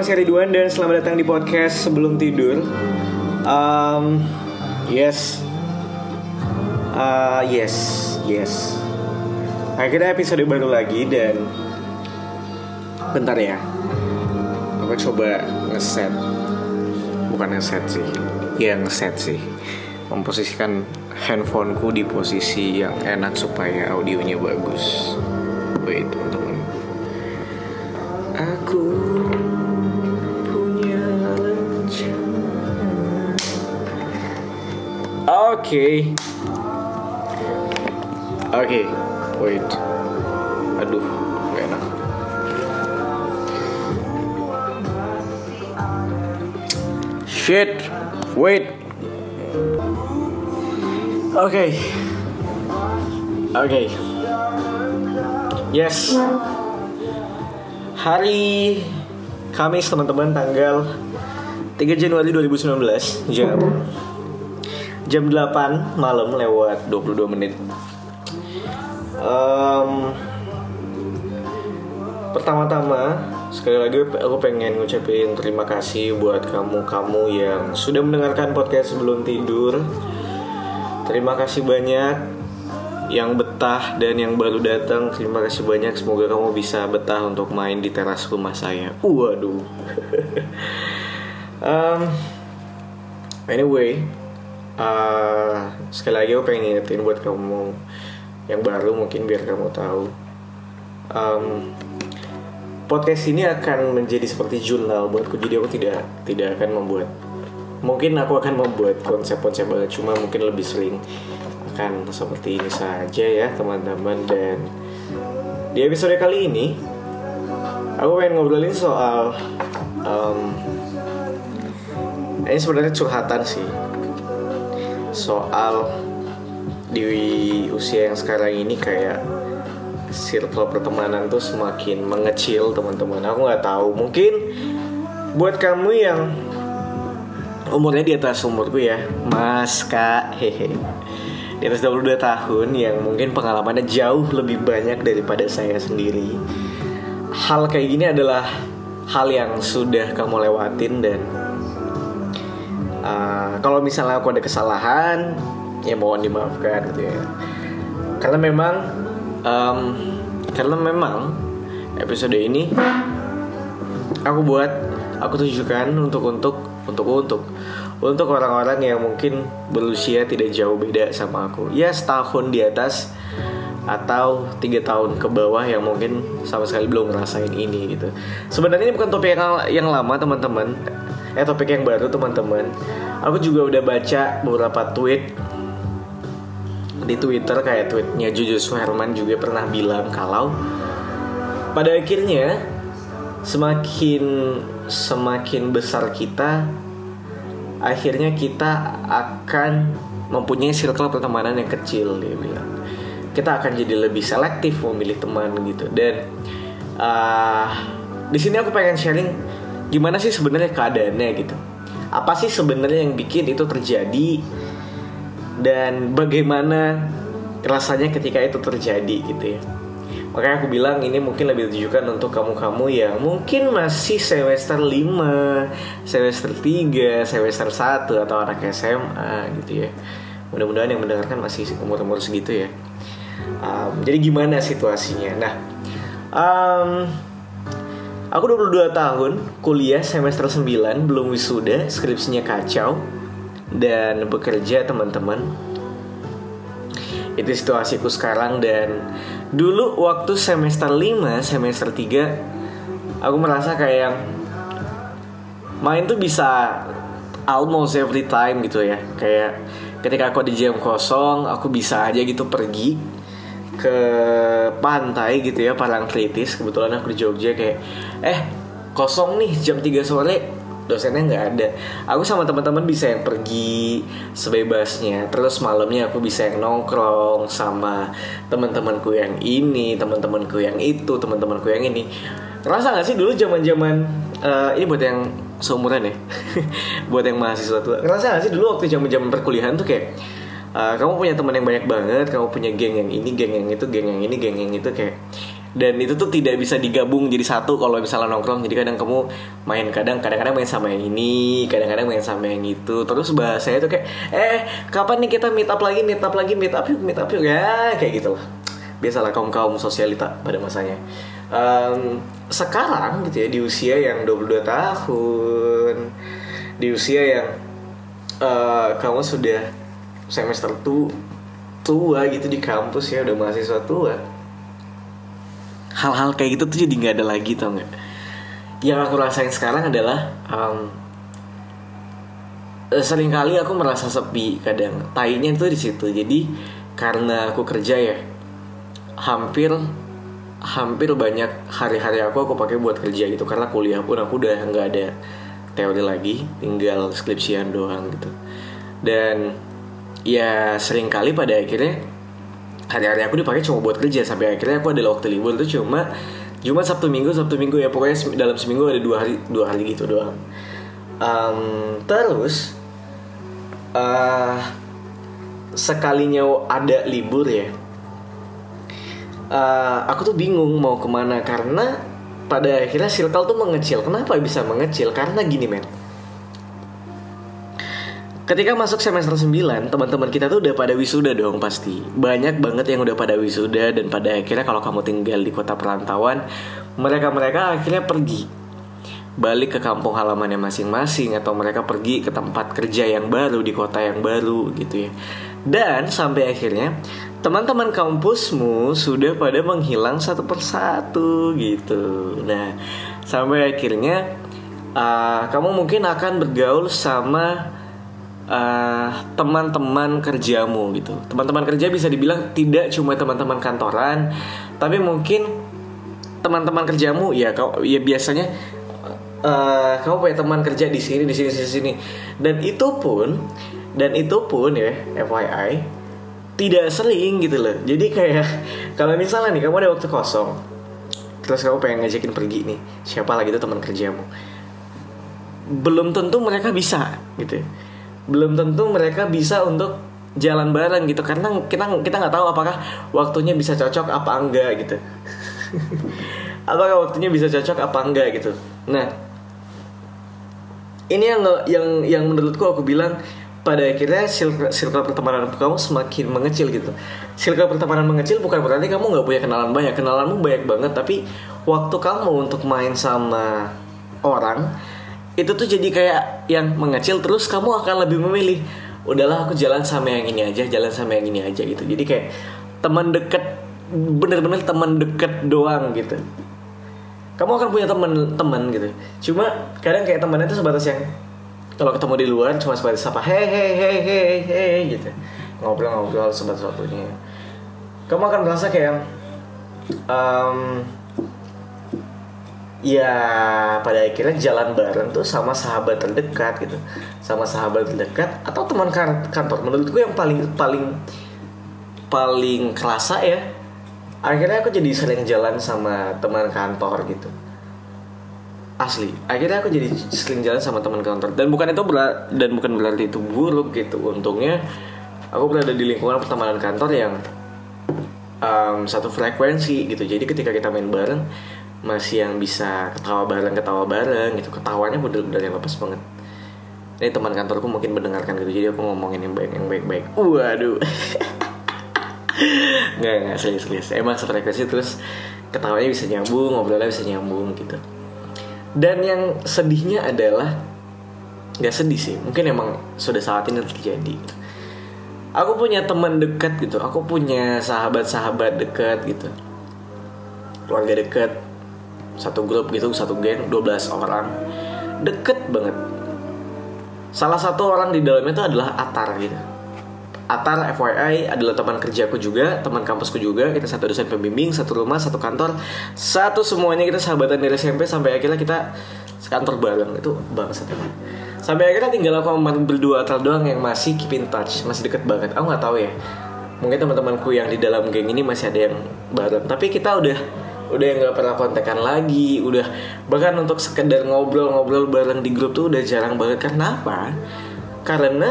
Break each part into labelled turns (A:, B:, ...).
A: nama saya Ridwan dan selamat datang di podcast sebelum tidur. Um, yes, uh, yes, yes. Akhirnya episode baru lagi dan bentar ya. Aku coba ngeset, bukan ngeset sih, ya ngeset sih. Memposisikan handphoneku di posisi yang enak supaya audionya bagus. Wait, teman-teman. Aku Oke. Oke, wait. Aduh, gak enak. Shit, wait. Oke. Oke. Yes. Hari Kamis teman-teman tanggal 3 Januari 2019 jam jam 8 malam lewat 22 menit. Em, pertama-tama sekali lagi aku pengen ngucapin terima kasih buat kamu-kamu yang sudah mendengarkan podcast sebelum tidur. Terima kasih banyak yang betah dan yang baru datang. Terima kasih banyak. Semoga kamu bisa betah untuk main di teras rumah saya. Waduh. um, anyway, uh, sekali lagi aku pengen ingetin buat kamu yang baru mungkin biar kamu tahu. Um, podcast ini akan menjadi seperti jurnal buatku. Jadi aku tidak tidak akan membuat mungkin aku akan membuat konsep-konsep baru cuma mungkin lebih sering akan seperti ini saja ya teman-teman dan di episode kali ini aku pengen ngobrolin soal um, ini sebenarnya curhatan sih soal di usia yang sekarang ini kayak circle pertemanan tuh semakin mengecil teman-teman. Aku nggak tahu. Mungkin buat kamu yang umurnya di atas umurku ya mas kak hehe. Di atas 22 tahun yang mungkin pengalamannya jauh lebih banyak daripada saya sendiri. Hal kayak gini adalah hal yang sudah kamu lewatin dan uh, kalau misalnya aku ada kesalahan ya mohon dimaafkan gitu ya. Karena memang um, karena memang episode ini aku buat aku tujukan untuk untuk untuk untuk untuk orang-orang yang mungkin berusia tidak jauh beda sama aku. Ya setahun di atas atau tiga tahun ke bawah yang mungkin sama sekali belum ngerasain ini gitu. Sebenarnya ini bukan topik yang, yang lama teman-teman eh topik yang baru teman-teman. Aku juga udah baca beberapa tweet di Twitter kayak tweetnya Juju Suherman juga pernah bilang kalau pada akhirnya semakin semakin besar kita akhirnya kita akan mempunyai circle pertemanan yang kecil dia bilang. Kita akan jadi lebih selektif memilih teman gitu. Dan uh, di sini aku pengen sharing gimana sih sebenarnya keadaannya gitu apa sih sebenarnya yang bikin itu terjadi dan bagaimana rasanya ketika itu terjadi gitu ya Makanya aku bilang ini mungkin lebih ditujukan untuk kamu-kamu yang mungkin masih semester 5, semester 3, semester 1 atau anak SMA gitu ya. Mudah-mudahan yang mendengarkan masih umur-umur segitu ya. Um, jadi gimana situasinya? Nah, um, aku 22 tahun, kuliah semester 9, belum wisuda, skripsinya kacau dan bekerja teman-teman. Itu situasiku sekarang dan dulu waktu semester 5 semester 3 aku merasa kayak main tuh bisa almost every time gitu ya. Kayak ketika aku di jam kosong aku bisa aja gitu pergi ke pantai gitu ya Parangtritis. Kebetulan aku di Jogja kayak eh kosong nih jam 3 sore. Dosennya nggak ada. Aku sama teman-teman bisa yang pergi sebebasnya. Terus malamnya aku bisa yang nongkrong sama teman-temanku yang ini teman-temanku yang itu teman-temanku yang ini. Rasa gak sih dulu zaman zaman uh, ini buat yang seumuran ya? Buat yang mahasiswa tua. Ngerasa gak sih dulu waktu zaman zaman perkuliahan tuh kayak uh, kamu punya teman yang banyak banget kamu punya geng yang ini geng yang itu geng yang ini geng yang itu kayak. Dan itu tuh tidak bisa digabung jadi satu kalau misalnya nongkrong. Jadi kadang kamu main kadang kadang-kadang main sama yang ini kadang-kadang main sama yang itu. Terus bahasanya tuh kayak eh kapan nih kita meet up lagi meet up lagi meet up yuk meet up yuk ya kayak gitu. Lah biasalah kaum kaum sosialita pada masanya. Um, sekarang gitu ya di usia yang 22 tahun di usia yang uh, kamu sudah semester tu tua gitu di kampus ya udah mahasiswa tua. Hal-hal kayak gitu tuh jadi nggak ada lagi tau nggak? Yang aku rasain sekarang adalah um, sering kali aku merasa sepi kadang. Tainya itu di situ. Jadi karena aku kerja ya hampir hampir banyak hari-hari aku aku pakai buat kerja gitu. Karena kuliah pun aku udah nggak ada teori lagi tinggal skripsian doang gitu. Dan ya sering kali pada akhirnya hari-hari aku dipakai cuma buat kerja. Sampai akhirnya aku ada waktu libur itu cuma cuma Sabtu Minggu Sabtu Minggu ya. Pokoknya dalam seminggu ada dua hari dua hari gitu doang. Um, terus uh, sekalinya ada libur ya uh, aku tuh bingung mau ke mana. Karena pada akhirnya circle tuh mengecil. Kenapa bisa mengecil? Karena gini men Ketika masuk semester 9, teman-teman kita tuh udah pada wisuda dong pasti. Banyak banget yang udah pada wisuda dan pada akhirnya kalau kamu tinggal di kota perantauan, mereka-mereka akhirnya pergi balik ke kampung halamannya masing-masing atau mereka pergi ke tempat kerja yang baru di kota yang baru gitu ya. Dan sampai akhirnya teman-teman kampusmu sudah pada menghilang satu persatu gitu. Nah, sampai akhirnya uh, kamu mungkin akan bergaul sama eh, teman-teman kerjamu gitu. Teman-teman kerja bisa dibilang tidak cuma teman-teman kantoran, tapi mungkin teman-teman kerjamu ya kau ya biasanya uh, kamu punya teman kerja di sini di sini di sini dan itu pun dan itu pun ya FYI tidak sering gitu loh. Jadi kayak kalau misalnya nih kamu ada waktu kosong terus kamu pengen ngajakin pergi nih siapa lagi tuh teman kerjamu belum tentu mereka bisa gitu belum tentu mereka bisa untuk jalan bareng gitu. Karena kita kita nggak tahu apakah waktunya bisa cocok apa enggak gitu. Apakah waktunya bisa cocok apa enggak gitu. Nah ini yang yang yang menurutku aku bilang pada akhirnya circle, pertemanan kamu semakin mengecil gitu. Circle pertemanan mengecil bukan berarti kamu nggak punya kenalan banyak. Kenalanmu banyak banget tapi waktu kamu untuk main sama orang itu tuh jadi kayak yang mengecil terus kamu akan lebih memilih udahlah aku jalan sama yang ini aja jalan sama yang ini aja gitu. Jadi kayak teman deket bener-bener teman deket doang gitu. Kamu akan punya teman-teman gitu. Cuma kadang kayak temannya itu sebatas yang kalau ketemu di luar cuma sebatas apa hei hei hei hei hei gitu. Ngobrol-ngobrol sebatas waktunya. Kamu akan merasa kayak um, ya pada akhirnya jalan bareng tuh sama sahabat terdekat gitu. Sama sahabat terdekat atau teman kantor. Menurutku yang paling paling paling kerasa ya akhirnya aku jadi sering jalan sama teman kantor gitu. Asli akhirnya aku jadi sering jalan sama teman kantor. Dan bukan itu berat dan bukan berarti itu buruk gitu. Untungnya aku berada di lingkungan pertemanan kantor yang um, satu frekuensi gitu. Jadi ketika kita main bareng masih yang bisa ketawa bareng ketawa bareng gitu. Ketawanya bener-bener yang lepas banget. Ini teman kantorku mungkin mendengarkan gitu jadi aku ngomongin yang baik yang baik baik waduh. Nggak nggak serius serius. Emang sefrekuensi terus ketawanya bisa nyambung ngobrolnya bisa nyambung gitu. Dan yang sedihnya adalah nggak sedih sih mungkin emang sudah saat ini terjadi. Aku punya teman dekat gitu aku punya sahabat-sahabat dekat gitu. Keluarga dekat satu grup gitu satu geng 12 orang deket banget salah satu orang di dalamnya itu adalah Atar gitu Atar FYI adalah teman kerjaku juga, teman kampusku juga. Kita satu dosen pembimbing, satu rumah, satu kantor, satu semuanya kita sahabatan dari SMP sampai akhirnya kita sekantor bareng itu bangsat emang. Sampai akhirnya tinggal aku sama berdua Atar doang yang masih keep in touch, masih deket banget. Aku nggak tahu ya. Mungkin teman-temanku yang di dalam geng ini masih ada yang bareng, tapi kita udah udah nggak pernah kontekan lagi udah bahkan untuk sekedar ngobrol-ngobrol bareng di grup tuh udah jarang banget. Karena apa karena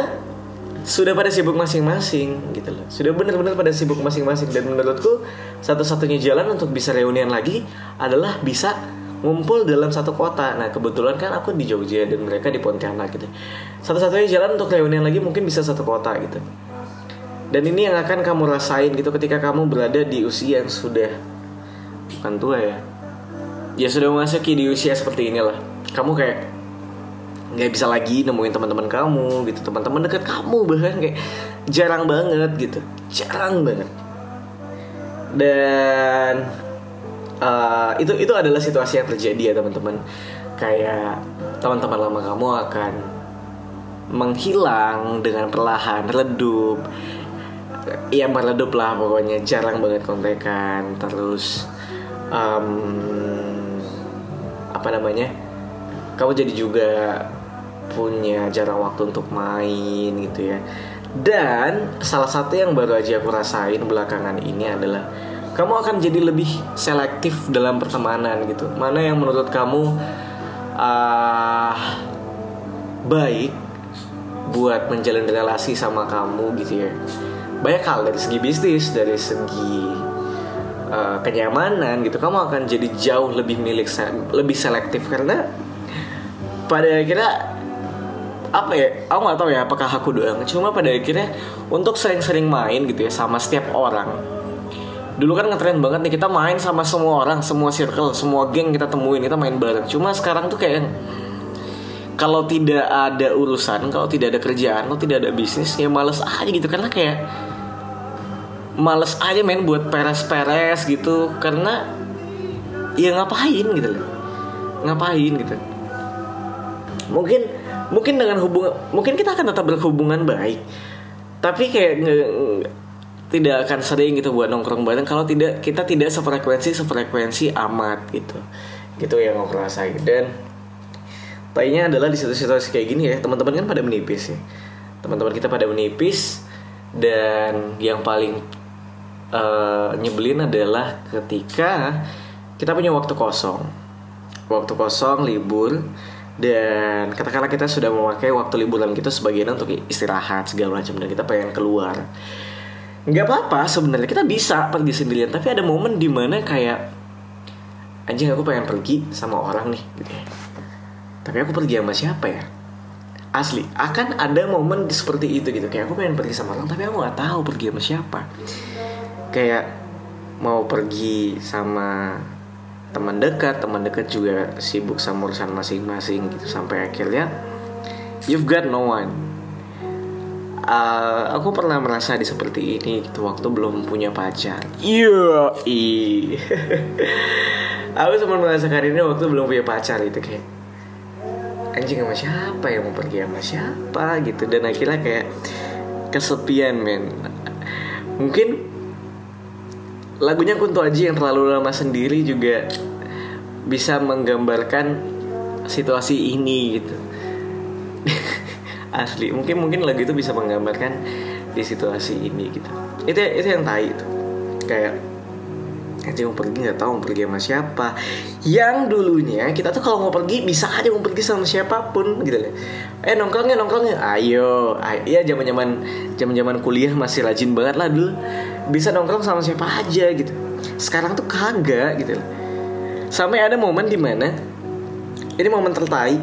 A: sudah pada sibuk masing-masing gitu loh. Sudah benar-benar pada sibuk masing-masing. Dan menurutku satu-satunya jalan untuk bisa reunian lagi adalah bisa ngumpul dalam satu kota. Nah kebetulan kan aku di Jogja dan mereka di Pontianak gitu. Satu-satunya jalan untuk reunian lagi mungkin bisa satu kota gitu. Dan ini yang akan kamu rasain gitu ketika kamu berada di usia yang sudah bukan tua ya. Ya sudah memasuki di usia seperti inilah. Kamu kayak nggak bisa lagi nemuin teman-teman kamu gitu. Teman-teman dekat kamu bahkan kayak jarang banget gitu. Jarang banget. Dan uh, itu itu adalah situasi yang terjadi ya teman-teman. Kayak teman-teman lama kamu akan menghilang dengan perlahan redup. Ya meredup lah pokoknya. Jarang banget kontekan. Terus um, apa namanya? Kamu jadi juga punya jarang waktu untuk main gitu ya. Dan salah satu yang baru aja aku rasain belakangan ini adalah kamu akan jadi lebih selektif dalam pertemanan gitu. Mana yang menurut kamu uh, baik buat menjalin relasi sama kamu gitu ya? Banyak hal dari segi bisnis dari segi uh, kenyamanan gitu kamu akan jadi jauh lebih milik lebih selektif. Karena pada akhirnya apa ya aku nggak tahu ya apakah aku doang. Cuma pada akhirnya untuk sering-sering main gitu ya sama setiap orang dulu kan ngetren banget nih kita main sama semua orang semua circle semua geng kita temuin kita main bareng. Cuma sekarang tuh kayak kalau tidak ada urusan kalau tidak ada kerjaan kalau tidak ada bisnis ya males aja gitu. Karena kayak males aja main buat peres-peres gitu. Karena ya ngapain gitu loh. Ngapain gitu. Mungkin mungkin dengan hubungan mungkin kita akan tetap berhubungan baik. Tapi kayak nge, tidak akan sering gitu buat nongkrong bareng kalau tidak kita tidak sefrekuensi sefrekuensi amat gitu. Gitu yang aku rasain. Dan tanya adalah di situasi-situasi kayak gini ya teman-teman kan pada menipis ya. Teman-teman kita pada menipis dan yang paling uh, nyebelin adalah ketika kita punya waktu kosong. Waktu kosong libur dan katakanlah kita sudah memakai waktu liburan kita sebagian untuk istirahat segala macam dan kita pengen keluar. Nggak apa-apa sebenarnya kita bisa pergi sendirian tapi ada momen di mana kayak anjing aku pengen pergi sama orang nih gitu ya. tapi aku pergi sama siapa ya? Asli akan ada momen seperti itu gitu. Kayak aku pengen pergi sama orang tapi aku nggak tahu pergi sama siapa kayak mau pergi sama teman dekat teman dekat juga sibuk sama urusan masing-masing gitu sampai akhirnya you've got no one. Uh, aku pernah merasa di seperti ini gitu waktu belum punya pacar. Iya aku sempat merasakan ini waktu belum punya pacar itu kayak anjing sama siapa yang mau pergi sama siapa? gitu. Dan akhirnya kayak kesepian men. Mungkin lagunya Kunto Aji yang terlalu lama sendiri juga bisa menggambarkan situasi ini gitu. Asli mungkin mungkin lagu itu bisa menggambarkan di situasi ini gitu. Itu itu yang tai itu kayak nanti mau pergi nggak tahu mau pergi sama siapa. Yang dulunya kita tuh kalau mau pergi bisa aja mau pergi sama siapa pun gitu loh. Eh nongkrongnya nongkrongnya. Ayo iya zaman zaman zaman zaman kuliah masih rajin banget lah dulu bisa nongkrong sama siapa aja gitu. Sekarang tuh kagak gitu. Sampai ada momen di mana ini momen tertai.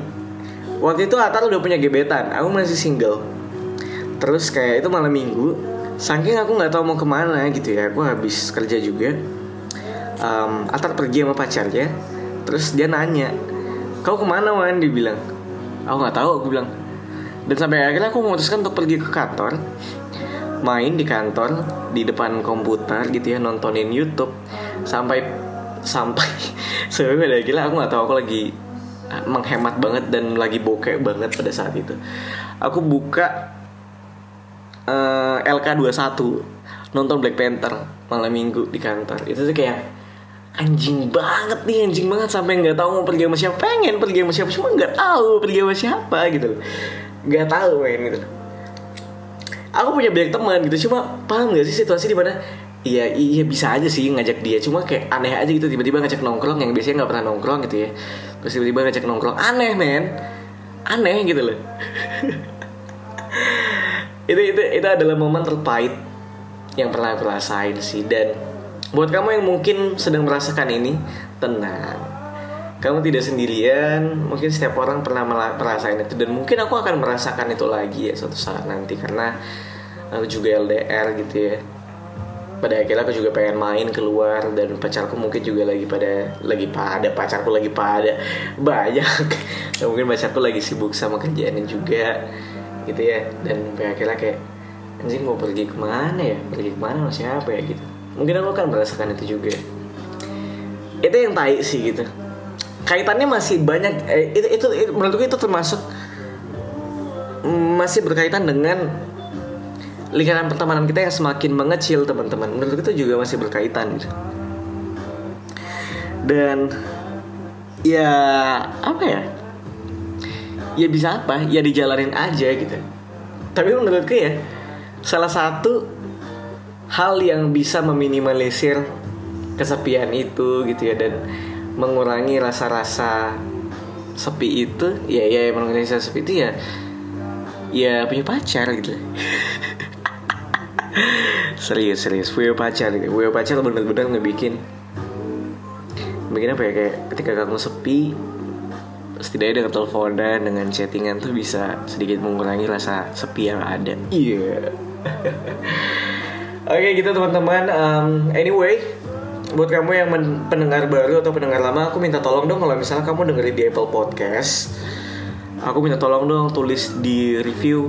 A: Waktu itu Atar udah punya gebetan aku masih single. Terus kayak itu malam minggu saking aku nggak tahu mau ke mana gitu ya aku habis kerja juga. Um, Atar pergi sama pacarnya terus dia nanya kau ke mana Wan? Dibilang. Aku nggak tahu aku bilang. Dan sampai akhirnya aku memutuskan untuk pergi ke kantor main di kantor di depan komputer gitu ya nontonin YouTube. Sampai sampai sebenarnya gila aku nggak tahu aku lagi ah, menghemat banget dan lagi bokeh banget pada saat itu. Aku buka uh, eh, LK21 nonton Black Panther malam minggu di kantor. Itu tuh kayak anjing banget nih anjing banget. Sampai nggak tahu mau pergi sama siapa. Pengen pergi sama siapa cuma nggak tahu pergi sama siapa gitu. Nggak tahu main gitu aku punya banyak teman gitu cuma paham gak sih situasi di mana Iya, iya bisa aja sih ngajak dia. Cuma kayak aneh aja gitu tiba-tiba ngajak nongkrong yang biasanya nggak pernah nongkrong gitu ya. Terus tiba-tiba ngajak nongkrong, aneh men, aneh gitu loh. itu itu itu adalah momen terpahit yang pernah aku rasain sih dan buat kamu yang mungkin sedang merasakan ini tenang kamu tidak sendirian. Mungkin setiap orang pernah merasakan itu. Dan mungkin aku akan merasakan itu lagi ya suatu saat nanti. Karena aku juga LDR gitu ya. Pada akhirnya aku juga pengen main keluar. Dan pacarku mungkin juga lagi pada lagi pada pacarku lagi pada banyak. Dan mungkin pacarku lagi sibuk sama kerjaannya juga gitu ya. Dan akhirnya kayak anjing mau pergi ke mana ya? Pergi ke mana sama siapa ya? gitu. Mungkin aku akan merasakan itu juga. Itu yang tai sih gitu kaitannya masih banyak eh, itu, itu itu menurutku itu termasuk masih berkaitan dengan lingkaran pertemanan kita yang semakin mengecil teman-teman. Menurut itu juga masih berkaitan gitu. Dan ya apa ya? Ya bisa apa? Ya dijalanin aja gitu. Tapi menurutku ya salah satu hal yang bisa meminimalisir kesepian itu gitu ya dan mengurangi rasa-rasa sepi itu ya ya mengurangi rasa sepi itu ya ya punya pacar gitu. Serius serius punya pacar gitu. Punya pacar bener-bener ngebikin bikin apa ya kayak ketika kamu sepi setidaknya dengan teleponan dengan chattingan tuh bisa sedikit mengurangi rasa sepi yang ada. Iya. Yeah. oke okay, gitu teman-teman. Um, anyway buat kamu yang pendengar baru atau pendengar lama aku minta tolong dong kalau misalnya kamu dengerin di Apple Podcast aku minta tolong dong tulis di review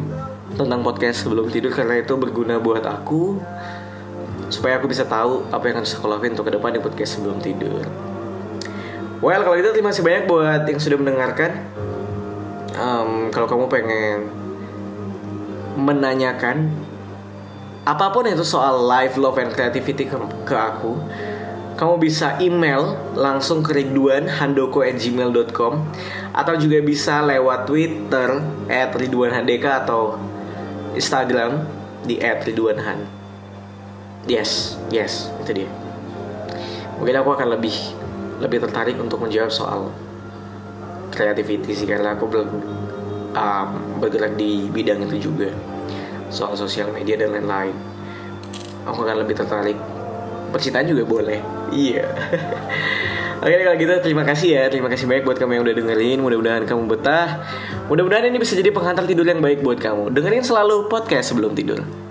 A: tentang podcast sebelum tidur karena itu berguna buat aku supaya aku bisa tahu apa yang harus aku lakuin untuk ke depan di podcast sebelum tidur. Well, kalau itu terima kasih banyak buat yang sudah mendengarkan. Um, kalau kamu pengen menanyakan apa pun itu soal life, love, and creativity ke, ke aku, kamu bisa email langsung ke ridwanhandoko@gmail.com atau juga bisa lewat Twitter @ridwanhandeka atau Instagram di @ridwanhan. Yes, yes, itu dia. Mungkin aku akan lebih lebih tertarik untuk menjawab soal creativity sih karena aku belum um, bergerak di bidang itu juga soal sosial media dan lain-lain aku akan lebih tertarik percintaan juga boleh. Iya. Oke kalau gitu terima kasih ya. Terima kasih banyak buat kamu yang udah dengerin. Mudah-mudahan kamu betah. Mudah-mudahan ini bisa jadi penghantar tidur yang baik buat kamu. Dengerin selalu podcast sebelum tidur